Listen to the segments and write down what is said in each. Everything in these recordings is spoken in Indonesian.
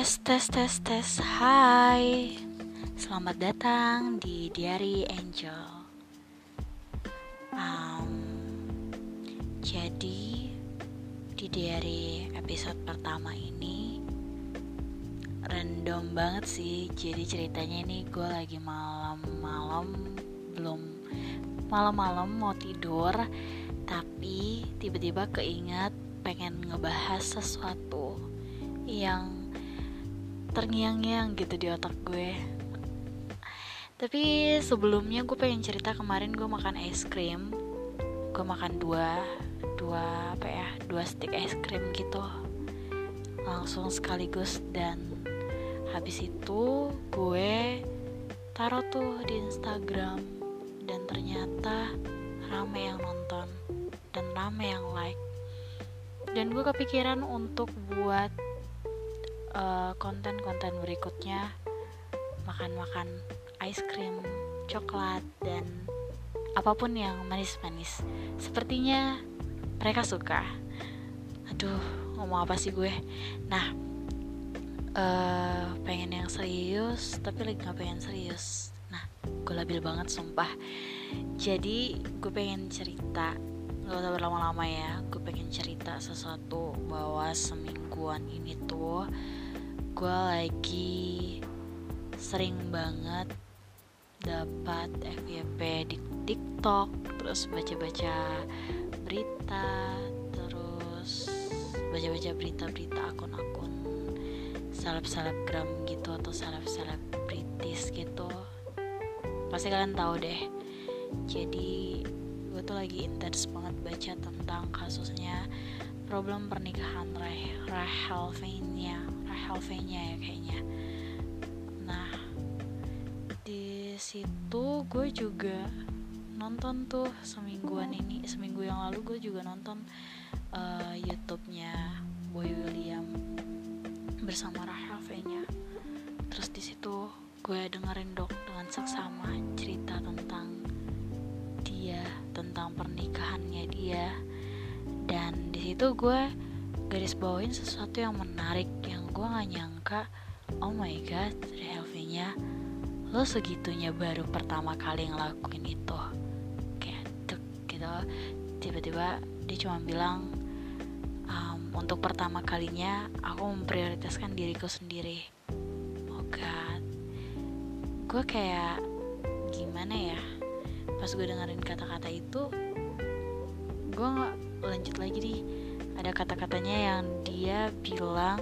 Tes tes tes tes. Hai. Selamat datang di Diary Angel. Um, Jadi Di diary episode pertama ini Random banget sih. Jadi ceritanya ini gue lagi malam-malam Belum Malam-malam mau tidur Tapi tiba-tiba keinget pengen ngebahas sesuatu yang terngiang-ngiang gitu di otak gue. Tapi sebelumnya gue pengen cerita kemarin gue makan es krim. Gue makan dua dua apa ya dua stick es krim gitu. Langsung sekaligus dan habis itu gue taruh tuh di Instagram dan ternyata rame yang nonton dan rame yang like. Dan gue kepikiran untuk buat Eh, konten-konten uh, berikutnya makan-makan ice cream, coklat dan apa pun yang manis-manis. Sepertinya mereka suka. Aduh, ngomong apa sih gue? Nah, uh, pengen yang serius, tapi lagi gak pengen serius. Nah, gue labil banget sumpah. Jadi gue pengen cerita Gak usah berlama-lama ya Gue pengen cerita sesuatu Bahwa semingguan ini tuh gue lagi sering banget dapat FYP di TikTok, terus baca-baca berita, terus baca-baca berita-berita akun-akun seleb-selebgram gitu atau seleb-selebritis gitu. Pasti kalian tahu deh. Jadi gue tuh lagi intens banget baca tentang kasusnya problem pernikahan Rahel Vania Helvenya ya kayaknya. Nah di situ gue juga nonton tuh semingguan ini seminggu yang lalu gue juga nonton uh, YouTube-nya Boy William bersama Rahel V-nya. Terus di situ gue dengerin dok dengan seksama cerita tentang dia tentang pernikahannya dia. Dan di situ gue garis bawain sesuatu yang menarik gue gak nyangka oh my god Helvinya lo segitunya baru pertama kali ngelakuin itu. Kayak tuk gitu. Tiba-tiba dia cuma bilang um, untuk pertama kalinya aku memprioritaskan diriku sendiri. Oh god. Gue kayak gimana ya? Pas gue dengerin kata-kata itu gue nggak lanjut lagi nih ada kata-katanya yang dia bilang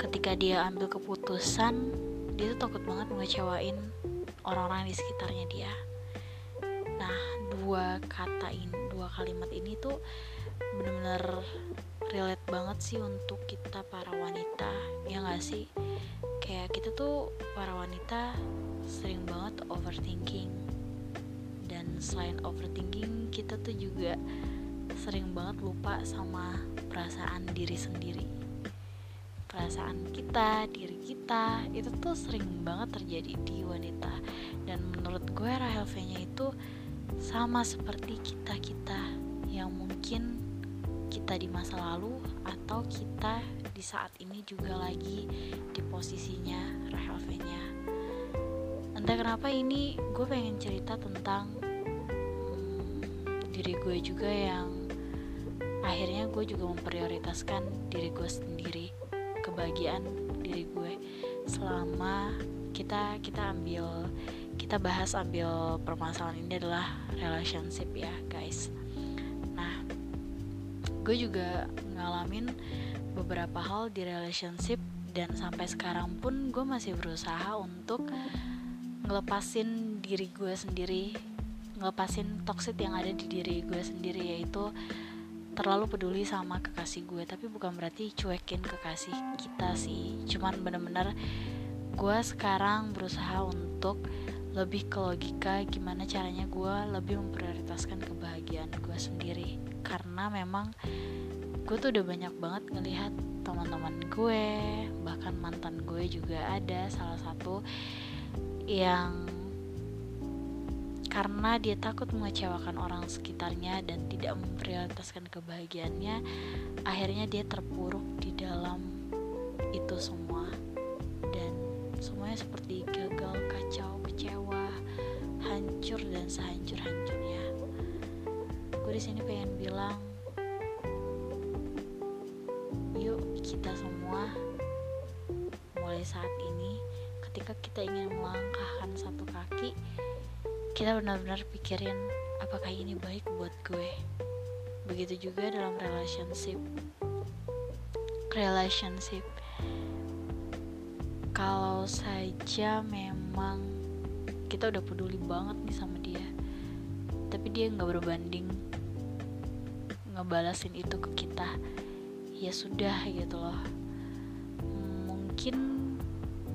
ketika dia ambil keputusan dia tuh takut banget mengecewain orang-orang di sekitarnya dia. Nah dua kata ini dua kalimat ini tuh bener-bener relate banget sih untuk kita para wanita ya gak sih? Kayak kita tuh para wanita sering banget overthinking. Dan selain overthinking kita tuh juga sering banget lupa sama perasaan diri sendiri perasaan kita, diri kita itu tuh sering banget terjadi di wanita. Dan menurut gue Rahel V-nya itu sama seperti kita-kita yang mungkin kita di masa lalu atau kita di saat ini juga lagi di posisinya Rahel V-nya entah kenapa ini gue pengen cerita tentang hmm, diri gue juga yang akhirnya gue juga memprioritaskan diri gue sendiri kebahagiaan diri gue selama kita kita ambil kita bahas ambil permasalahan ini adalah relationship ya guys. Nah gue juga ngalamin beberapa hal di relationship dan sampai sekarang pun gue masih berusaha untuk ngelepasin diri gue sendiri ngelepasin toxic yang ada di diri gue sendiri yaitu terlalu peduli sama kekasih gue tapi bukan berarti cuekin kekasih kita sih. Cuman bener-bener gue sekarang berusaha untuk lebih ke logika gimana caranya gue lebih memprioritaskan kebahagiaan gue sendiri. Karena memang gue tuh udah banyak banget ngelihat teman-teman gue bahkan mantan gue juga ada salah satu yang karena dia takut mengecewakan orang sekitarnya dan tidak memprioritaskan kebahagiaannya akhirnya dia terpuruk di dalam itu semua. Dan semuanya seperti gagal kacau kecewa hancur dan sehancur hancurnya gue di sini pengen bilang yuk kita semua mulai saat ini ketika kita ingin melangkahkan satu kaki kita benar-benar pikirin apakah ini baik buat gue? Begitu juga dalam relationship. Relationship. Kalau saja memang kita udah peduli banget nih sama dia tapi dia nggak berbanding ngebalasin itu ke kita ya sudah gitu loh. Mungkin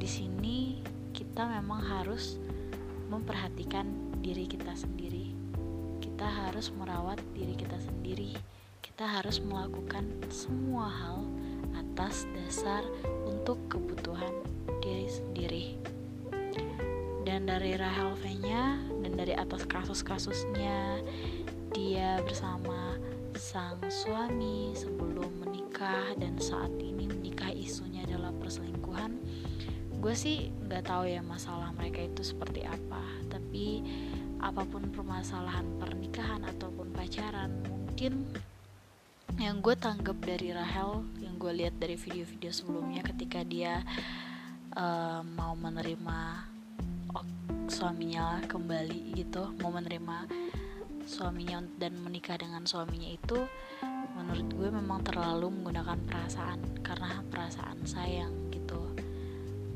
di sini kita memang harus memperhatikan diri kita sendiri. Kita harus merawat diri kita sendiri. Kita harus melakukan semua hal atas dasar untuk kebutuhan diri sendiri. Dan dari Rahel V-nya dan dari atas kasus-kasusnya dia bersama sang suami sebelum menikah dan saat ini menikah isunya adalah perselingkuhan gue sih nggak tahu ya masalah mereka itu seperti apa tapi apa pun permasalahan pernikahan ataupun pacaran mungkin yang gue tanggap dari Rahel yang gue lihat dari video-video sebelumnya ketika dia uh, mau menerima suaminya kembali gitu mau menerima suaminya dan menikah dengan suaminya itu menurut gue memang terlalu menggunakan perasaan karena perasaan sayang gitu.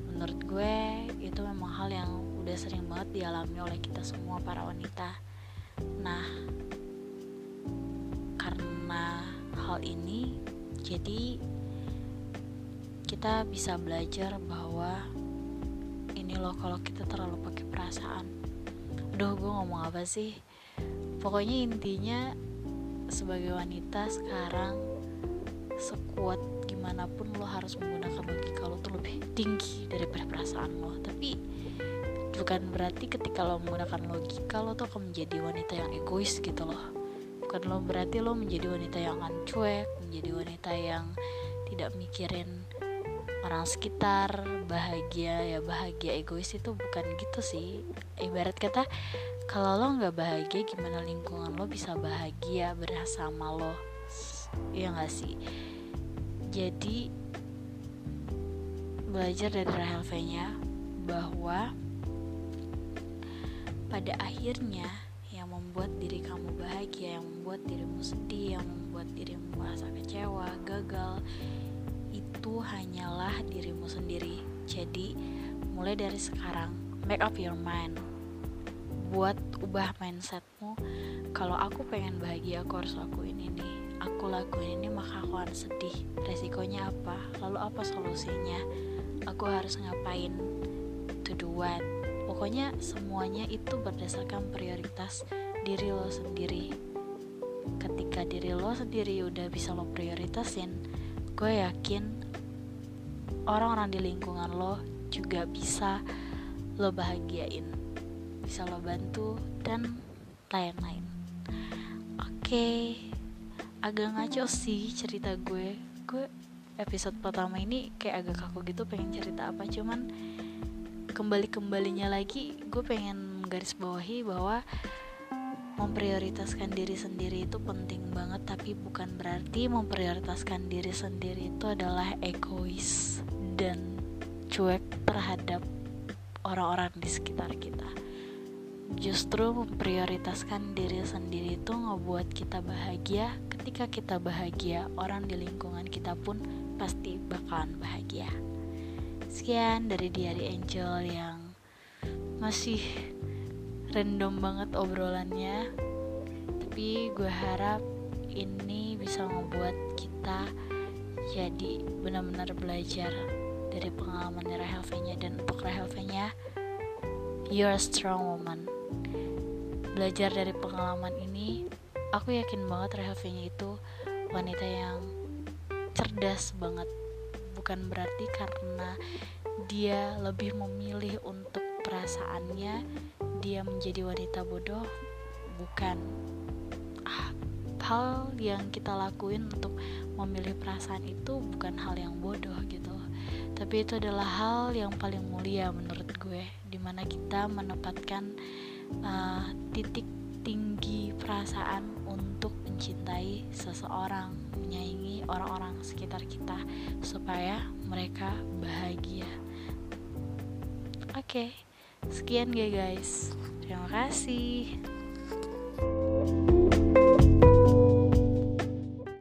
Menurut gue itu memang hal yang udah sering banget dialami oleh kita semua para wanita. Nah karena hal ini jadi kita bisa belajar bahwa ini loh kalau kita terlalu pakai perasaan. Duh gue ngomong apa sih? Pokoknya intinya sebagai wanita sekarang sekuat gimana pun lo harus menggunakan logika lo tuh lebih tinggi daripada perasaan lo. Tapi bukan berarti ketika lo menggunakan logika lo tuh akan menjadi wanita yang egois gitu loh. Bukan lo berarti lo menjadi wanita yang ancuek menjadi wanita yang tidak mikirin orang sekitar bahagia. Ya bahagia egois itu bukan gitu sih. Ibarat kata kalau lo nggak bahagia gimana lingkungan lo bisa bahagia bersama lo? Iya gak sih? Jadi belajar dari Rahel V nya bahwa pada akhirnya yang membuat diri kamu bahagia, yang membuat dirimu sedih, yang membuat dirimu merasa kecewa, gagal, itu hanyalah dirimu sendiri. Jadi, mulai dari sekarang, make up your mind. Buat ubah mindsetmu. Kalau aku pengen bahagia, aku harus lakuin ini aku lakuin ini maka aku akan sedih resikonya apa lalu apa solusinya aku harus ngapain to do what pokoknya semuanya itu berdasarkan prioritas diri lo sendiri. Ketika diri lo sendiri udah bisa lo prioritasin gue yakin orang-orang di lingkungan lo juga bisa lo bahagiain bisa lo bantu dan lain-lain. Oke agak ngaco sih cerita gue. Gue episode pertama ini kayak agak kaku gitu pengen cerita apa cuman kembali kembalinya lagi gue pengen garis bawahi bahwa memprioritaskan diri sendiri itu penting banget tapi bukan berarti memprioritaskan diri sendiri itu adalah egois dan cuek terhadap orang-orang di sekitar kita. Justru memprioritaskan diri sendiri itu ngebuat kita bahagia. Ketika kita bahagia orang di lingkungan kita pun pasti bakalan bahagia sekian dari Diary Angel yang masih random banget obrolannya. Tapi gue harap ini bisa membuat kita jadi benar-benar belajar dari pengalaman Rahel dan untuk Rahel you're a strong woman. Belajar dari pengalaman ini aku yakin banget Rehavinya itu wanita yang cerdas banget bukan berarti karena dia lebih memilih untuk perasaannya dia menjadi wanita bodoh bukan. Ah, hal yang kita lakuin untuk memilih perasaan itu bukan hal yang bodoh gitu. Tapi itu adalah hal yang paling mulia menurut gue di mana kita menempatkan uh, titik tinggi perasaan untuk mencintai seseorang menyayangi orang-orang sekitar kita supaya mereka bahagia. Oke okay, sekian ya guys. Terima kasih